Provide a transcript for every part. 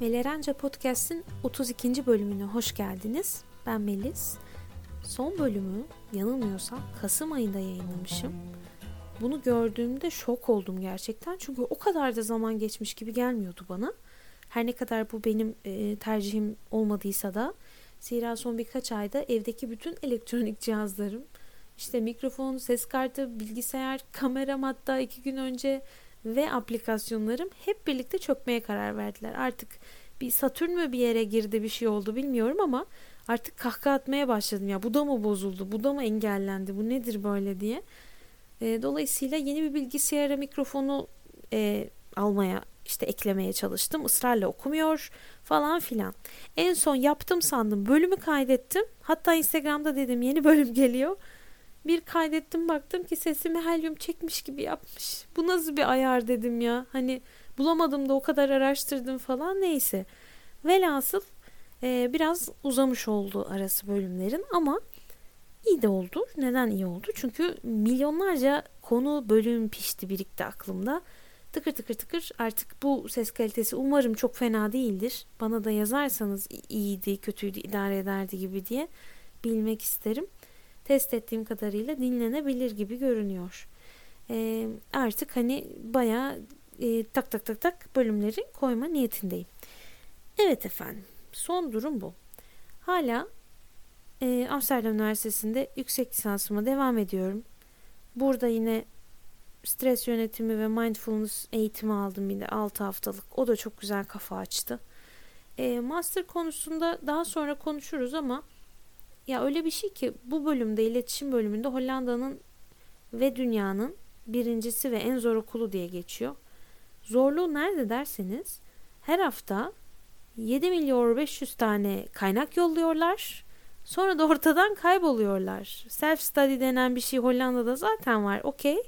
Melerence Podcast'in 32. bölümüne hoş geldiniz. Ben Melis. Son bölümü yanılmıyorsam Kasım ayında yayınlamışım. Bunu gördüğümde şok oldum gerçekten. Çünkü o kadar da zaman geçmiş gibi gelmiyordu bana. Her ne kadar bu benim e, tercihim olmadıysa da zira son birkaç ayda evdeki bütün elektronik cihazlarım işte mikrofon, ses kartı, bilgisayar, kameram hatta iki gün önce ve aplikasyonlarım hep birlikte çökmeye karar verdiler. Artık bir Satürn mü bir yere girdi bir şey oldu bilmiyorum ama artık kahkaha atmaya başladım ya bu da mı bozuldu bu da mı engellendi bu nedir böyle diye. E, dolayısıyla yeni bir bilgisayara mikrofonu e, almaya işte eklemeye çalıştım ısrarla okumuyor falan filan. En son yaptım sandım bölümü kaydettim hatta Instagram'da dedim yeni bölüm geliyor. Bir kaydettim baktım ki sesimi helyum çekmiş gibi yapmış. Bu nasıl bir ayar dedim ya. Hani bulamadım da o kadar araştırdım falan neyse. Velhasıl e, biraz uzamış oldu arası bölümlerin ama iyi de oldu. Neden iyi oldu? Çünkü milyonlarca konu bölüm pişti birikti aklımda. Tıkır tıkır tıkır artık bu ses kalitesi umarım çok fena değildir. Bana da yazarsanız iyiydi, kötüydü, idare ederdi gibi diye bilmek isterim test ettiğim kadarıyla dinlenebilir gibi görünüyor. E, artık hani bayağı e, tak tak tak tak bölümleri koyma niyetindeyim. Evet efendim son durum bu. Hala e, Amsterdam Üniversitesi'nde yüksek lisansıma devam ediyorum. Burada yine stres yönetimi ve mindfulness eğitimi aldım bir de 6 haftalık. O da çok güzel kafa açtı. E, master konusunda daha sonra konuşuruz ama ya öyle bir şey ki bu bölümde iletişim bölümünde Hollanda'nın ve dünyanın birincisi ve en zor okulu diye geçiyor. Zorluğu nerede derseniz her hafta 7 milyon 500 tane kaynak yolluyorlar. Sonra da ortadan kayboluyorlar. Self study denen bir şey Hollanda'da zaten var. Okey.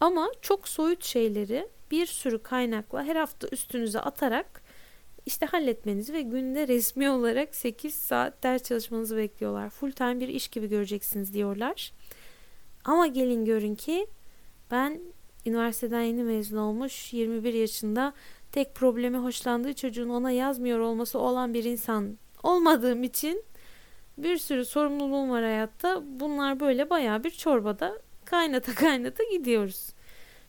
Ama çok soyut şeyleri bir sürü kaynakla her hafta üstünüze atarak işte halletmenizi ve günde resmi olarak 8 saat ders çalışmanızı bekliyorlar. Full time bir iş gibi göreceksiniz diyorlar. Ama gelin görün ki ben üniversiteden yeni mezun olmuş 21 yaşında tek problemi hoşlandığı çocuğun ona yazmıyor olması olan bir insan olmadığım için bir sürü sorumluluğum var hayatta. Bunlar böyle baya bir çorbada kaynata kaynata gidiyoruz.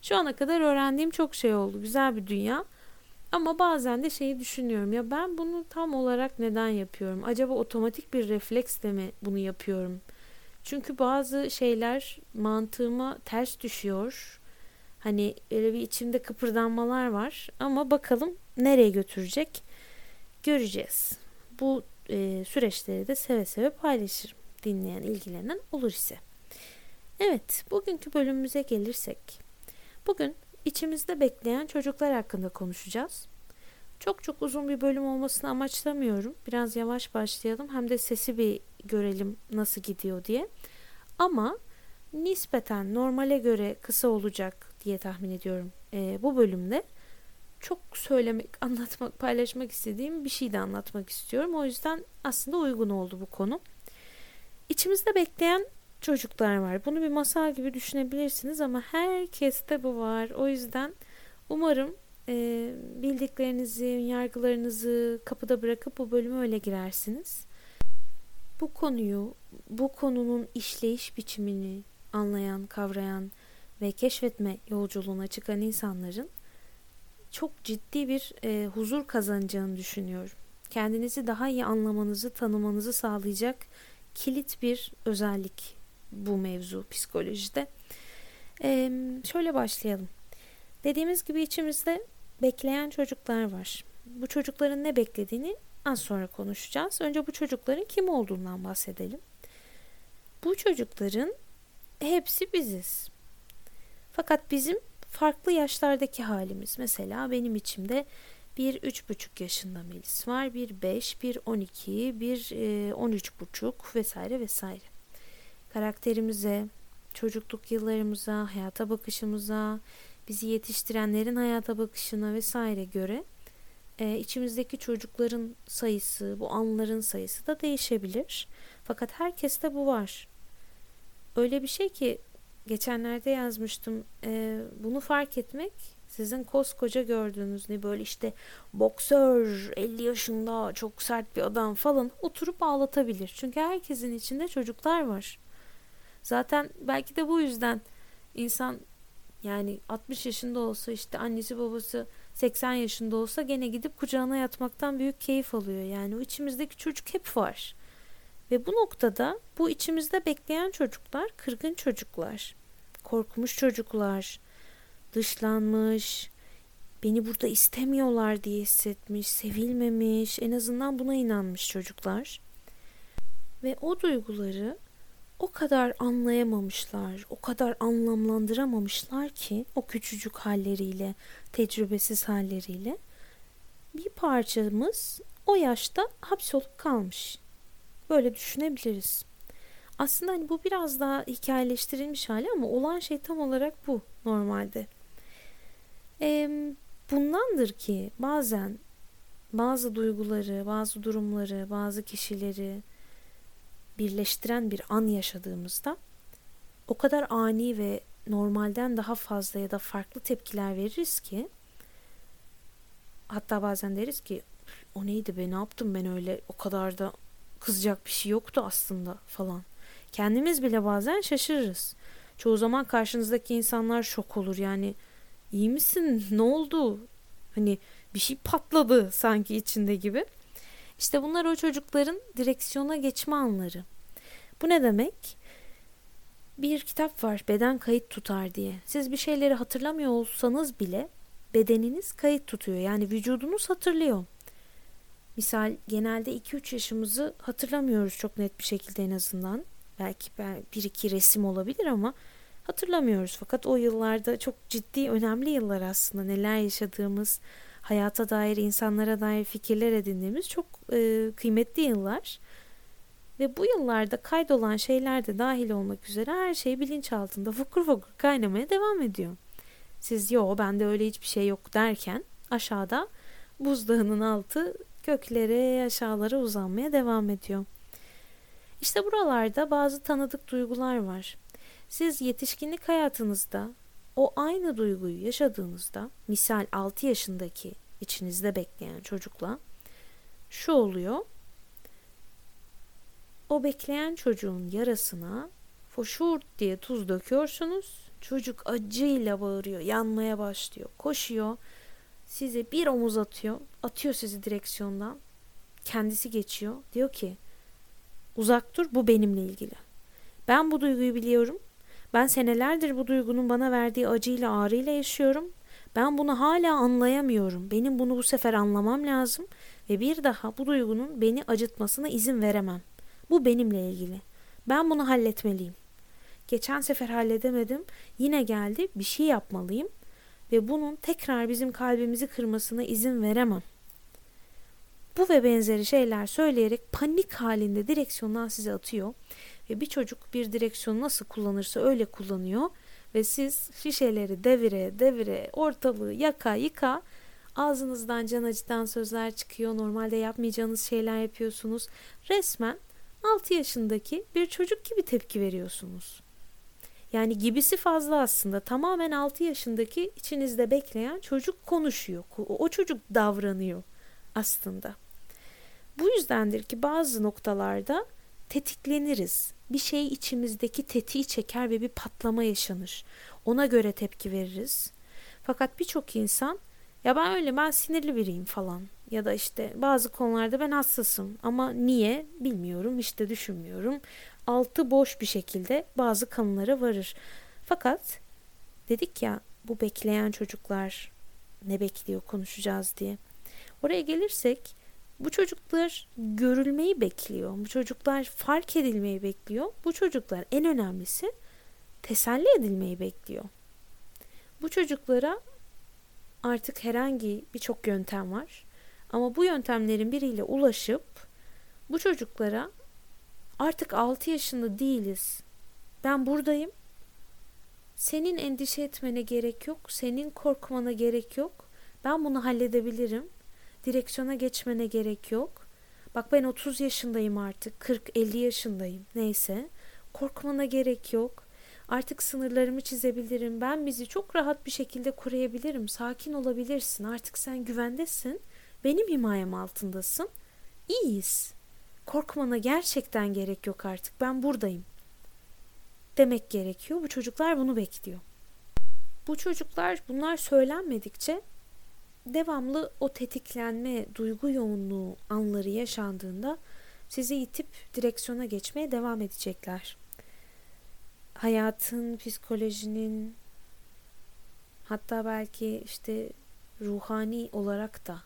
Şu ana kadar öğrendiğim çok şey oldu. Güzel bir dünya. Ama bazen de şeyi düşünüyorum ya ben bunu tam olarak neden yapıyorum? Acaba otomatik bir refleksle mi bunu yapıyorum? Çünkü bazı şeyler mantığıma ters düşüyor. Hani öyle bir içimde kıpırdanmalar var ama bakalım nereye götürecek göreceğiz. Bu e, süreçleri de seve seve paylaşırım. Dinleyen, ilgilenen olur ise. Evet, bugünkü bölümümüze gelirsek. Bugün içimizde bekleyen çocuklar hakkında konuşacağız. Çok çok uzun bir bölüm olmasını amaçlamıyorum. Biraz yavaş başlayalım hem de sesi bir görelim nasıl gidiyor diye. Ama nispeten normale göre kısa olacak diye tahmin ediyorum ee, bu bölümde. Çok söylemek, anlatmak, paylaşmak istediğim bir şey de anlatmak istiyorum. O yüzden aslında uygun oldu bu konu. İçimizde bekleyen çocuklar var. Bunu bir masal gibi düşünebilirsiniz ama herkeste bu var. O yüzden umarım e, bildiklerinizi, yargılarınızı kapıda bırakıp bu bölüme öyle girersiniz. Bu konuyu, bu konunun işleyiş biçimini anlayan, kavrayan ve keşfetme yolculuğuna çıkan insanların çok ciddi bir e, huzur kazanacağını düşünüyorum. Kendinizi daha iyi anlamanızı, tanımanızı sağlayacak kilit bir özellik bu mevzu psikolojide. Ee, şöyle başlayalım. Dediğimiz gibi içimizde bekleyen çocuklar var. Bu çocukların ne beklediğini az sonra konuşacağız. Önce bu çocukların kim olduğundan bahsedelim. Bu çocukların hepsi biziz. Fakat bizim farklı yaşlardaki halimiz. Mesela benim içimde bir üç buçuk yaşında Melis var, bir beş, bir on iki, bir e, on üç buçuk vesaire vesaire karakterimize, çocukluk yıllarımıza, hayata bakışımıza, bizi yetiştirenlerin hayata bakışına vesaire göre e, içimizdeki çocukların sayısı, bu anların sayısı da değişebilir. Fakat herkeste bu var. Öyle bir şey ki geçenlerde yazmıştım. E, bunu fark etmek Sizin koskoca gördüğünüz ne böyle işte boksör 50 yaşında çok sert bir adam falan oturup ağlatabilir. Çünkü herkesin içinde çocuklar var. Zaten belki de bu yüzden insan yani 60 yaşında olsa işte annesi babası 80 yaşında olsa gene gidip kucağına yatmaktan büyük keyif alıyor. Yani o içimizdeki çocuk hep var. Ve bu noktada bu içimizde bekleyen çocuklar kırgın çocuklar. Korkmuş çocuklar. Dışlanmış. Beni burada istemiyorlar diye hissetmiş, sevilmemiş, en azından buna inanmış çocuklar. Ve o duyguları o kadar anlayamamışlar, o kadar anlamlandıramamışlar ki o küçücük halleriyle, tecrübesiz halleriyle bir parçamız o yaşta hapsolup kalmış. Böyle düşünebiliriz. Aslında hani bu biraz daha hikayeleştirilmiş hali ama olan şey tam olarak bu normalde. E, bundandır ki bazen bazı duyguları, bazı durumları, bazı kişileri birleştiren bir an yaşadığımızda o kadar ani ve normalden daha fazla ya da farklı tepkiler veririz ki hatta bazen deriz ki o neydi be ne yaptım ben öyle o kadar da kızacak bir şey yoktu aslında falan. Kendimiz bile bazen şaşırırız. Çoğu zaman karşınızdaki insanlar şok olur yani iyi misin ne oldu hani bir şey patladı sanki içinde gibi. İşte bunlar o çocukların direksiyona geçme anları. Bu ne demek? Bir kitap var beden kayıt tutar diye. Siz bir şeyleri hatırlamıyor olsanız bile bedeniniz kayıt tutuyor. Yani vücudunuz hatırlıyor. Misal genelde 2-3 yaşımızı hatırlamıyoruz çok net bir şekilde en azından. Belki bir iki resim olabilir ama hatırlamıyoruz. Fakat o yıllarda çok ciddi önemli yıllar aslında neler yaşadığımız, hayata dair, insanlara dair fikirler edindiğimiz çok e, kıymetli yıllar. Ve bu yıllarda kaydolan şeyler de dahil olmak üzere her şey bilinçaltında fokur fokur kaynamaya devam ediyor. Siz yo bende öyle hiçbir şey yok derken aşağıda buzdağının altı göklere aşağılara uzanmaya devam ediyor. İşte buralarda bazı tanıdık duygular var. Siz yetişkinlik hayatınızda o aynı duyguyu yaşadığınızda misal 6 yaşındaki içinizde bekleyen çocukla şu oluyor. O bekleyen çocuğun yarasına foşur diye tuz döküyorsunuz. Çocuk acıyla bağırıyor, yanmaya başlıyor, koşuyor. Size bir omuz atıyor, atıyor sizi direksiyondan. Kendisi geçiyor. Diyor ki uzak dur bu benimle ilgili. Ben bu duyguyu biliyorum. Ben senelerdir bu duygunun bana verdiği acıyla ağrıyla yaşıyorum. Ben bunu hala anlayamıyorum. Benim bunu bu sefer anlamam lazım ve bir daha bu duygunun beni acıtmasına izin veremem. Bu benimle ilgili. Ben bunu halletmeliyim. Geçen sefer halledemedim. Yine geldi. Bir şey yapmalıyım ve bunun tekrar bizim kalbimizi kırmasına izin veremem. Bu ve benzeri şeyler söyleyerek panik halinde direksiyondan size atıyor ve bir çocuk bir direksiyonu nasıl kullanırsa öyle kullanıyor ve siz şişeleri devire devire ortalığı yaka yıka ağzınızdan can acıtan sözler çıkıyor. Normalde yapmayacağınız şeyler yapıyorsunuz. Resmen 6 yaşındaki bir çocuk gibi tepki veriyorsunuz. Yani gibisi fazla aslında. Tamamen 6 yaşındaki içinizde bekleyen çocuk konuşuyor. O çocuk davranıyor aslında. Bu yüzdendir ki bazı noktalarda tetikleniriz. Bir şey içimizdeki tetiği çeker ve bir patlama yaşanır. Ona göre tepki veririz. Fakat birçok insan ya ben öyle ben sinirli biriyim falan ya da işte bazı konularda ben hassasım ama niye bilmiyorum işte düşünmüyorum. Altı boş bir şekilde bazı kanılara varır. Fakat dedik ya bu bekleyen çocuklar ne bekliyor konuşacağız diye. Oraya gelirsek bu çocuklar görülmeyi bekliyor. Bu çocuklar fark edilmeyi bekliyor. Bu çocuklar en önemlisi teselli edilmeyi bekliyor. Bu çocuklara artık herhangi birçok yöntem var. Ama bu yöntemlerin biriyle ulaşıp bu çocuklara artık 6 yaşında değiliz. Ben buradayım. Senin endişe etmene gerek yok. Senin korkmana gerek yok. Ben bunu halledebilirim. Direksiyona geçmene gerek yok. Bak ben 30 yaşındayım artık. 40-50 yaşındayım. Neyse. Korkmana gerek yok. Artık sınırlarımı çizebilirim. Ben bizi çok rahat bir şekilde koruyabilirim. Sakin olabilirsin. Artık sen güvendesin. Benim himayem altındasın. İyiyiz. Korkmana gerçekten gerek yok artık. Ben buradayım. Demek gerekiyor. Bu çocuklar bunu bekliyor. Bu çocuklar bunlar söylenmedikçe devamlı o tetiklenme, duygu yoğunluğu anları yaşandığında sizi itip direksiyona geçmeye devam edecekler. Hayatın, psikolojinin hatta belki işte ruhani olarak da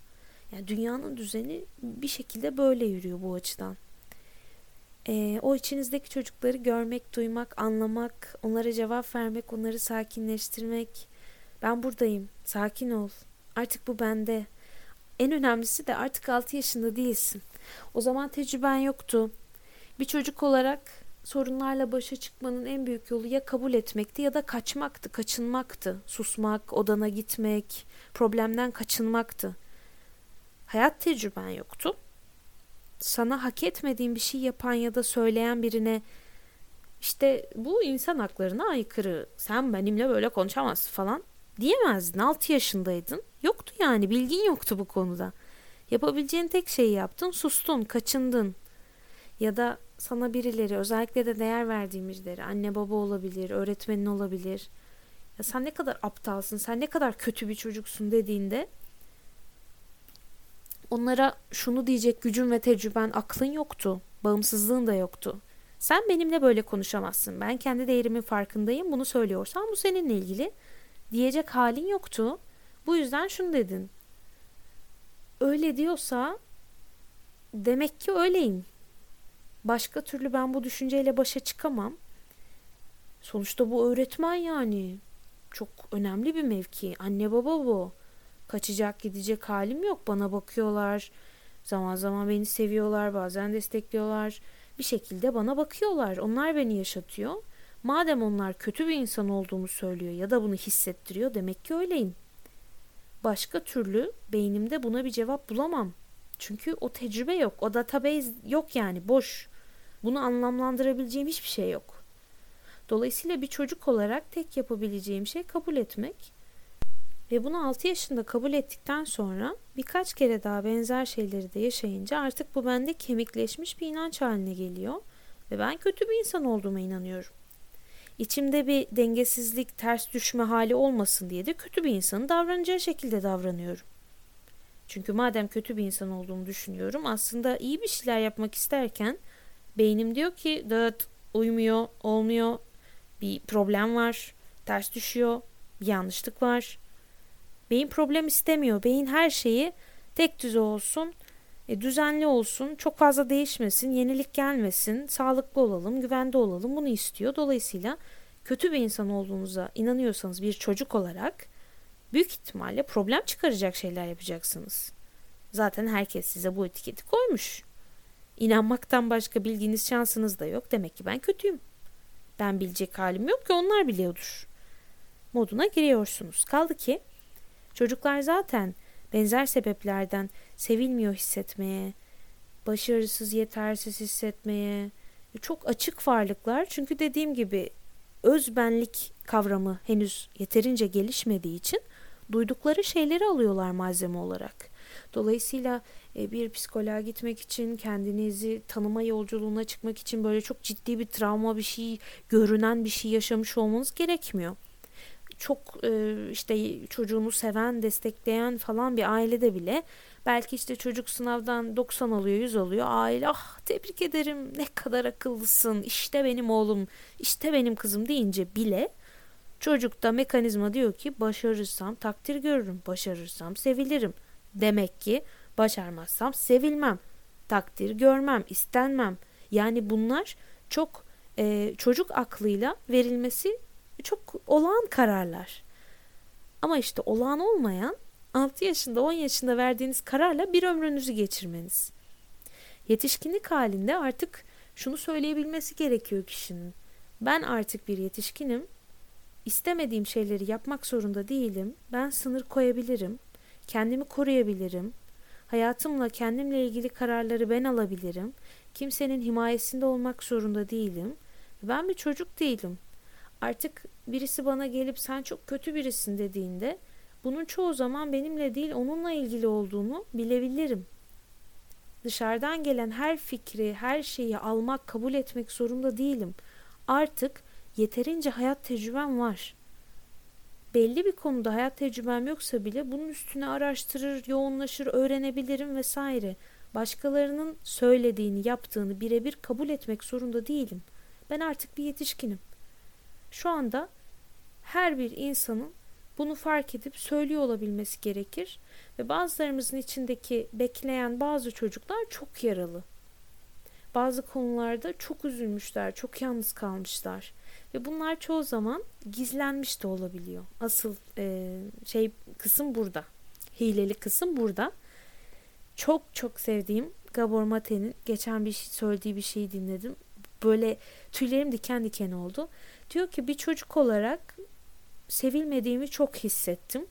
yani dünyanın düzeni bir şekilde böyle yürüyor bu açıdan. Ee, o içinizdeki çocukları görmek, duymak, anlamak, onlara cevap vermek, onları sakinleştirmek. Ben buradayım, sakin ol. Artık bu bende. En önemlisi de artık 6 yaşında değilsin. O zaman tecrüben yoktu. Bir çocuk olarak sorunlarla başa çıkmanın en büyük yolu ya kabul etmekti ya da kaçmaktı, kaçınmaktı. Susmak, odana gitmek, problemden kaçınmaktı. Hayat tecrüben yoktu. Sana hak etmediğin bir şey yapan ya da söyleyen birine işte bu insan haklarına aykırı. Sen benimle böyle konuşamazsın falan diyemezdin. 6 yaşındaydın. Yoktu yani bilgin yoktu bu konuda. Yapabileceğin tek şeyi yaptın, sustun, kaçındın. Ya da sana birileri, özellikle de değer verdiğin birileri, anne baba olabilir, öğretmenin olabilir. Ya sen ne kadar aptalsın, sen ne kadar kötü bir çocuksun dediğinde onlara şunu diyecek gücün ve tecrüben, aklın yoktu. Bağımsızlığın da yoktu. Sen benimle böyle konuşamazsın. Ben kendi değerimin farkındayım. Bunu söylüyorsan bu seninle ilgili diyecek halin yoktu. Bu yüzden şunu dedin. Öyle diyorsa demek ki öyleyim. Başka türlü ben bu düşünceyle başa çıkamam. Sonuçta bu öğretmen yani. Çok önemli bir mevki. Anne baba bu. Kaçacak gidecek halim yok. Bana bakıyorlar. Zaman zaman beni seviyorlar. Bazen destekliyorlar. Bir şekilde bana bakıyorlar. Onlar beni yaşatıyor. Madem onlar kötü bir insan olduğumu söylüyor ya da bunu hissettiriyor demek ki öyleyim. Başka türlü beynimde buna bir cevap bulamam. Çünkü o tecrübe yok. O database yok yani boş. Bunu anlamlandırabileceğim hiçbir şey yok. Dolayısıyla bir çocuk olarak tek yapabileceğim şey kabul etmek. Ve bunu 6 yaşında kabul ettikten sonra birkaç kere daha benzer şeyleri de yaşayınca artık bu bende kemikleşmiş bir inanç haline geliyor. Ve ben kötü bir insan olduğuma inanıyorum. İçimde bir dengesizlik, ters düşme hali olmasın diye de kötü bir insanın davranacağı şekilde davranıyorum. Çünkü madem kötü bir insan olduğumu düşünüyorum aslında iyi bir şeyler yapmak isterken beynim diyor ki dağıt uymuyor, olmuyor, bir problem var, ters düşüyor, bir yanlışlık var. Beyin problem istemiyor. Beyin her şeyi tek düze olsun, e, düzenli olsun, çok fazla değişmesin, yenilik gelmesin, sağlıklı olalım, güvende olalım bunu istiyor. Dolayısıyla kötü bir insan olduğunuza inanıyorsanız bir çocuk olarak büyük ihtimalle problem çıkaracak şeyler yapacaksınız. Zaten herkes size bu etiketi koymuş. İnanmaktan başka bildiğiniz şansınız da yok. Demek ki ben kötüyüm. Ben bilecek halim yok ki onlar biliyordur. Moduna giriyorsunuz. Kaldı ki çocuklar zaten benzer sebeplerden sevilmiyor hissetmeye, başarısız, yetersiz hissetmeye çok açık varlıklar. Çünkü dediğim gibi özbenlik kavramı henüz yeterince gelişmediği için duydukları şeyleri alıyorlar malzeme olarak. Dolayısıyla e, bir psikoloğa gitmek için kendinizi tanıma yolculuğuna çıkmak için böyle çok ciddi bir travma bir şey görünen bir şey yaşamış olmanız gerekmiyor çok e, işte çocuğunu seven, destekleyen falan bir ailede bile belki işte çocuk sınavdan 90 alıyor, 100 alıyor. Aile ah tebrik ederim ne kadar akıllısın işte benim oğlum, işte benim kızım deyince bile çocukta mekanizma diyor ki başarırsam takdir görürüm, başarırsam sevilirim. Demek ki başarmazsam sevilmem, takdir görmem, istenmem. Yani bunlar çok e, çocuk aklıyla verilmesi çok olağan kararlar. Ama işte olağan olmayan 6 yaşında 10 yaşında verdiğiniz kararla bir ömrünüzü geçirmeniz. Yetişkinlik halinde artık şunu söyleyebilmesi gerekiyor kişinin. Ben artık bir yetişkinim. İstemediğim şeyleri yapmak zorunda değilim. Ben sınır koyabilirim. Kendimi koruyabilirim. Hayatımla kendimle ilgili kararları ben alabilirim. Kimsenin himayesinde olmak zorunda değilim. Ben bir çocuk değilim. Artık birisi bana gelip sen çok kötü birisin dediğinde bunun çoğu zaman benimle değil onunla ilgili olduğunu bilebilirim. Dışarıdan gelen her fikri, her şeyi almak, kabul etmek zorunda değilim. Artık yeterince hayat tecrübem var. Belli bir konuda hayat tecrübem yoksa bile bunun üstüne araştırır, yoğunlaşır, öğrenebilirim vesaire. Başkalarının söylediğini, yaptığını birebir kabul etmek zorunda değilim. Ben artık bir yetişkinim. Şu anda her bir insanın bunu fark edip söylüyor olabilmesi gerekir ve bazılarımızın içindeki bekleyen bazı çocuklar çok yaralı. Bazı konularda çok üzülmüşler, çok yalnız kalmışlar ve bunlar çoğu zaman gizlenmiş de olabiliyor. Asıl e, şey kısım burada. Hileli kısım burada. Çok çok sevdiğim Gabor Mate'nin geçen bir şey söylediği bir şeyi dinledim. Böyle tüylerim diken diken oldu. Diyor ki bir çocuk olarak sevilmediğimi çok hissettim.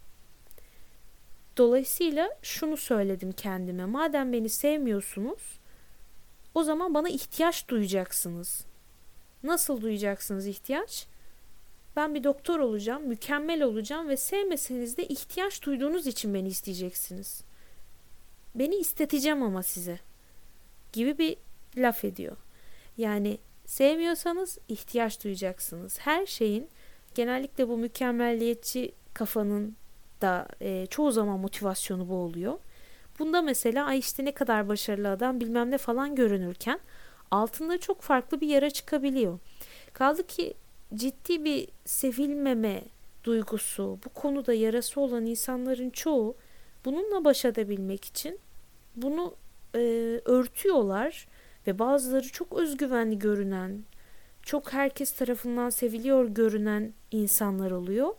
Dolayısıyla şunu söyledim kendime. Madem beni sevmiyorsunuz, o zaman bana ihtiyaç duyacaksınız. Nasıl duyacaksınız ihtiyaç? Ben bir doktor olacağım, mükemmel olacağım ve sevmeseniz de ihtiyaç duyduğunuz için beni isteyeceksiniz. Beni isteteceğim ama size. Gibi bir laf ediyor. Yani sevmiyorsanız ihtiyaç duyacaksınız. Her şeyin genellikle bu mükemmelliyetçi kafanın da e, çoğu zaman motivasyonu bu oluyor. Bunda mesela ay işte ne kadar başarılı adam bilmem ne falan görünürken altında çok farklı bir yara çıkabiliyor. Kaldı ki ciddi bir sevilmeme duygusu, bu konuda yarası olan insanların çoğu bununla baş edebilmek için bunu e, örtüyorlar ve bazıları çok özgüvenli görünen, çok herkes tarafından seviliyor görünen insanlar oluyor.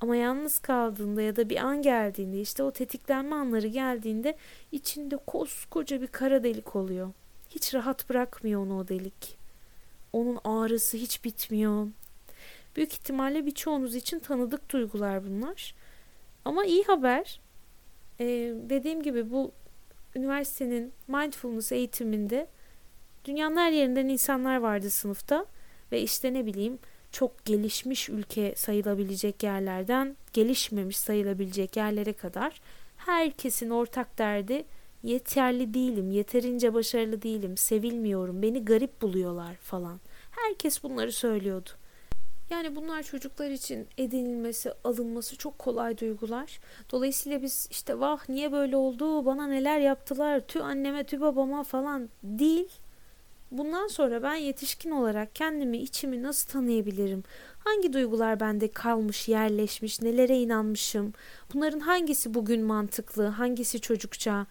Ama yalnız kaldığında ya da bir an geldiğinde işte o tetiklenme anları geldiğinde içinde koskoca bir kara delik oluyor. Hiç rahat bırakmıyor onu o delik. Onun ağrısı hiç bitmiyor. Büyük ihtimalle birçoğunuz için tanıdık duygular bunlar. Ama iyi haber. Ee, dediğim gibi bu üniversitenin mindfulness eğitiminde dünyanın her yerinden insanlar vardı sınıfta ve işte ne bileyim çok gelişmiş ülke sayılabilecek yerlerden gelişmemiş sayılabilecek yerlere kadar herkesin ortak derdi yeterli değilim, yeterince başarılı değilim, sevilmiyorum, beni garip buluyorlar falan. Herkes bunları söylüyordu. Yani bunlar çocuklar için edinilmesi, alınması çok kolay duygular. Dolayısıyla biz işte vah niye böyle oldu, bana neler yaptılar, tü anneme tü babama falan değil. Bundan sonra ben yetişkin olarak kendimi, içimi nasıl tanıyabilirim? Hangi duygular bende kalmış, yerleşmiş, nelere inanmışım? Bunların hangisi bugün mantıklı, hangisi çocukça?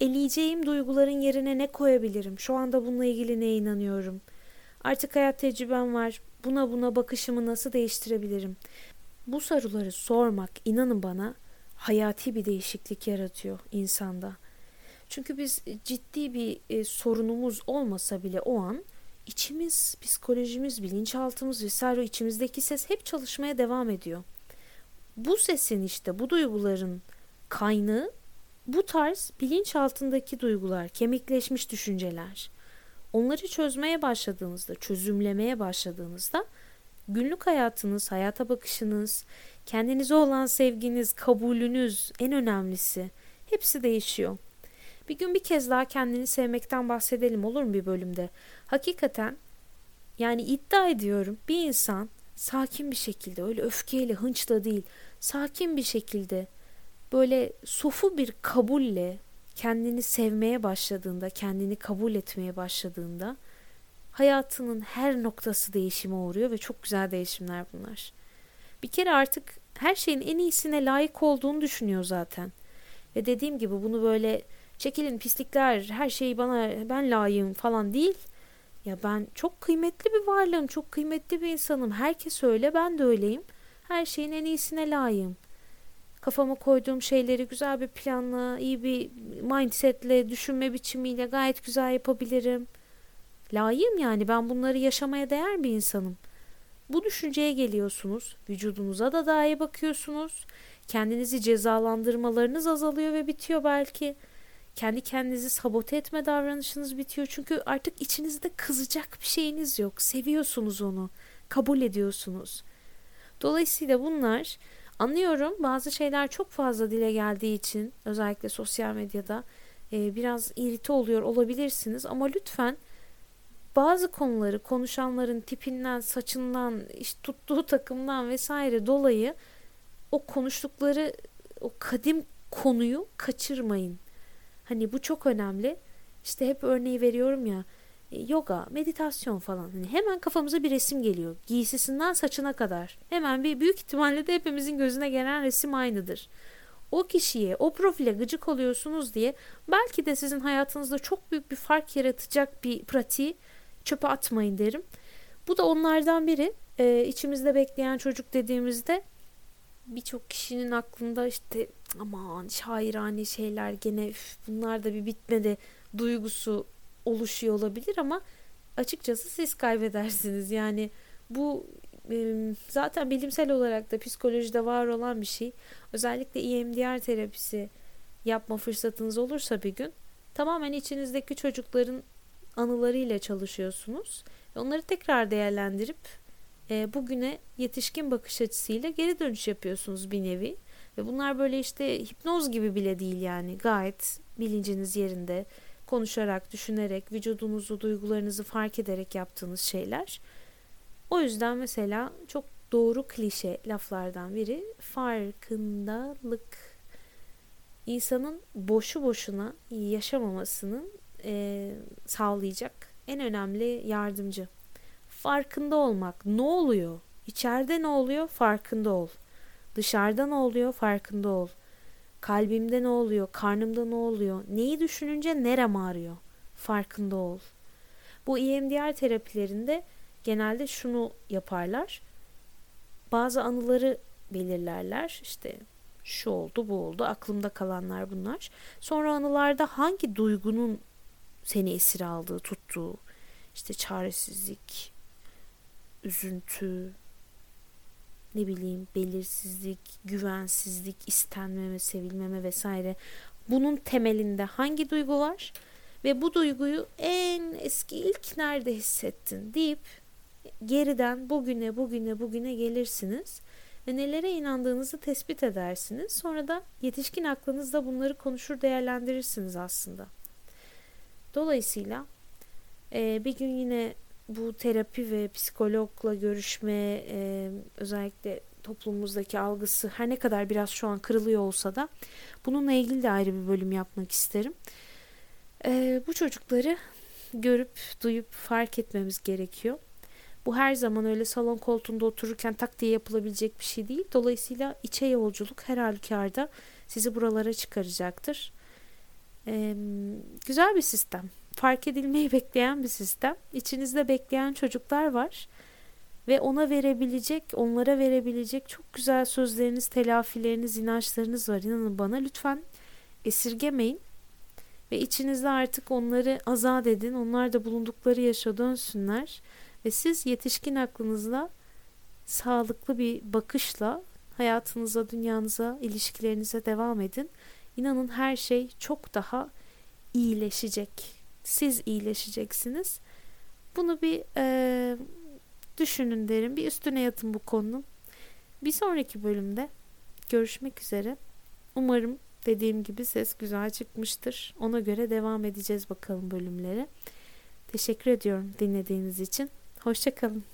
Eleyeceğim duyguların yerine ne koyabilirim? Şu anda bununla ilgili neye inanıyorum? Artık hayat tecrübem var. Buna buna bakışımı nasıl değiştirebilirim? Bu soruları sormak inanın bana hayati bir değişiklik yaratıyor insanda. Çünkü biz ciddi bir e, sorunumuz olmasa bile o an içimiz, psikolojimiz, bilinçaltımız vesaire içimizdeki ses hep çalışmaya devam ediyor. Bu sesin işte bu duyguların kaynağı bu tarz bilinç altındaki duygular, kemikleşmiş düşünceler. Onları çözmeye başladığınızda, çözümlemeye başladığınızda günlük hayatınız, hayata bakışınız, kendinize olan sevginiz, kabulünüz en önemlisi hepsi değişiyor. Bir gün bir kez daha kendini sevmekten bahsedelim olur mu bir bölümde? Hakikaten yani iddia ediyorum bir insan sakin bir şekilde öyle öfkeyle hınçla değil sakin bir şekilde böyle sofu bir kabulle kendini sevmeye başladığında, kendini kabul etmeye başladığında hayatının her noktası değişime uğruyor ve çok güzel değişimler bunlar. Bir kere artık her şeyin en iyisine layık olduğunu düşünüyor zaten. Ve dediğim gibi bunu böyle çekilin pislikler her şeyi bana ben layığım falan değil. Ya ben çok kıymetli bir varlığım, çok kıymetli bir insanım. Herkes öyle, ben de öyleyim. Her şeyin en iyisine layığım. Kafama koyduğum şeyleri güzel bir planla, iyi bir mindsetle, düşünme biçimiyle gayet güzel yapabilirim. Layığım yani ben bunları yaşamaya değer bir insanım. Bu düşünceye geliyorsunuz, vücudunuza da daha iyi bakıyorsunuz. Kendinizi cezalandırmalarınız azalıyor ve bitiyor belki kendi kendinizi sabote etme davranışınız bitiyor. Çünkü artık içinizde kızacak bir şeyiniz yok. Seviyorsunuz onu. kabul ediyorsunuz. Dolayısıyla bunlar anlıyorum bazı şeyler çok fazla dile geldiği için özellikle sosyal medyada e, biraz irite oluyor olabilirsiniz ama lütfen bazı konuları konuşanların tipinden, saçından, işte tuttuğu takımdan vesaire dolayı o konuştukları o kadim konuyu kaçırmayın. Hani bu çok önemli. İşte hep örneği veriyorum ya e, yoga, meditasyon falan. Hani hemen kafamıza bir resim geliyor. Giysisinden saçına kadar. Hemen bir büyük ihtimalle de hepimizin gözüne gelen resim aynıdır. O kişiye, o profile gıcık oluyorsunuz diye belki de sizin hayatınızda çok büyük bir fark yaratacak bir pratiği çöpe atmayın derim. Bu da onlardan biri. Ee, içimizde bekleyen çocuk dediğimizde birçok kişinin aklında işte aman şairane şeyler gene üf, bunlar da bir bitmedi duygusu oluşuyor olabilir ama açıkçası siz kaybedersiniz. Yani bu zaten bilimsel olarak da psikolojide var olan bir şey. Özellikle EMDR terapisi yapma fırsatınız olursa bir gün tamamen içinizdeki çocukların anılarıyla çalışıyorsunuz. Onları tekrar değerlendirip e, bugüne yetişkin bakış açısıyla geri dönüş yapıyorsunuz bir nevi. Ve bunlar böyle işte hipnoz gibi bile değil yani. Gayet bilinciniz yerinde konuşarak, düşünerek, vücudunuzu, duygularınızı fark ederek yaptığınız şeyler. O yüzden mesela çok doğru klişe laflardan biri farkındalık. İnsanın boşu boşuna yaşamamasının e, sağlayacak en önemli yardımcı. Farkında olmak. Ne oluyor? İçeride ne oluyor? Farkında ol. Dışarıda ne oluyor? Farkında ol. Kalbimde ne oluyor? Karnımda ne oluyor? Neyi düşününce nerem ağrıyor? Farkında ol. Bu EMDR terapilerinde genelde şunu yaparlar. Bazı anıları belirlerler. İşte şu oldu, bu oldu. Aklımda kalanlar bunlar. Sonra anılarda hangi duygunun seni esir aldığı, tuttuğu, işte çaresizlik, üzüntü, ne bileyim belirsizlik, güvensizlik, istenmeme, sevilmeme vesaire. Bunun temelinde hangi duygu var? Ve bu duyguyu en eski ilk nerede hissettin deyip geriden bugüne bugüne bugüne gelirsiniz ve nelere inandığınızı tespit edersiniz. Sonra da yetişkin aklınızda bunları konuşur değerlendirirsiniz aslında. Dolayısıyla bir gün yine bu terapi ve psikologla görüşme e, özellikle toplumumuzdaki algısı her ne kadar biraz şu an kırılıyor olsa da bununla ilgili de ayrı bir bölüm yapmak isterim. E, bu çocukları görüp duyup fark etmemiz gerekiyor. Bu her zaman öyle salon koltuğunda otururken tak diye yapılabilecek bir şey değil. Dolayısıyla içe yolculuk her halükarda sizi buralara çıkaracaktır. Ee, güzel bir sistem. Fark edilmeyi bekleyen bir sistem. İçinizde bekleyen çocuklar var. Ve ona verebilecek, onlara verebilecek çok güzel sözleriniz, telafileriniz, inançlarınız var. İnanın bana lütfen esirgemeyin. Ve içinizde artık onları azat edin. Onlar da bulundukları yaşa dönsünler. Ve siz yetişkin aklınızla sağlıklı bir bakışla hayatınıza, dünyanıza, ilişkilerinize devam edin. İnanın her şey çok daha iyileşecek. Siz iyileşeceksiniz. Bunu bir e, düşünün derim. Bir üstüne yatın bu konunun. Bir sonraki bölümde görüşmek üzere. Umarım dediğim gibi ses güzel çıkmıştır. Ona göre devam edeceğiz bakalım bölümlere. Teşekkür ediyorum dinlediğiniz için. Hoşçakalın.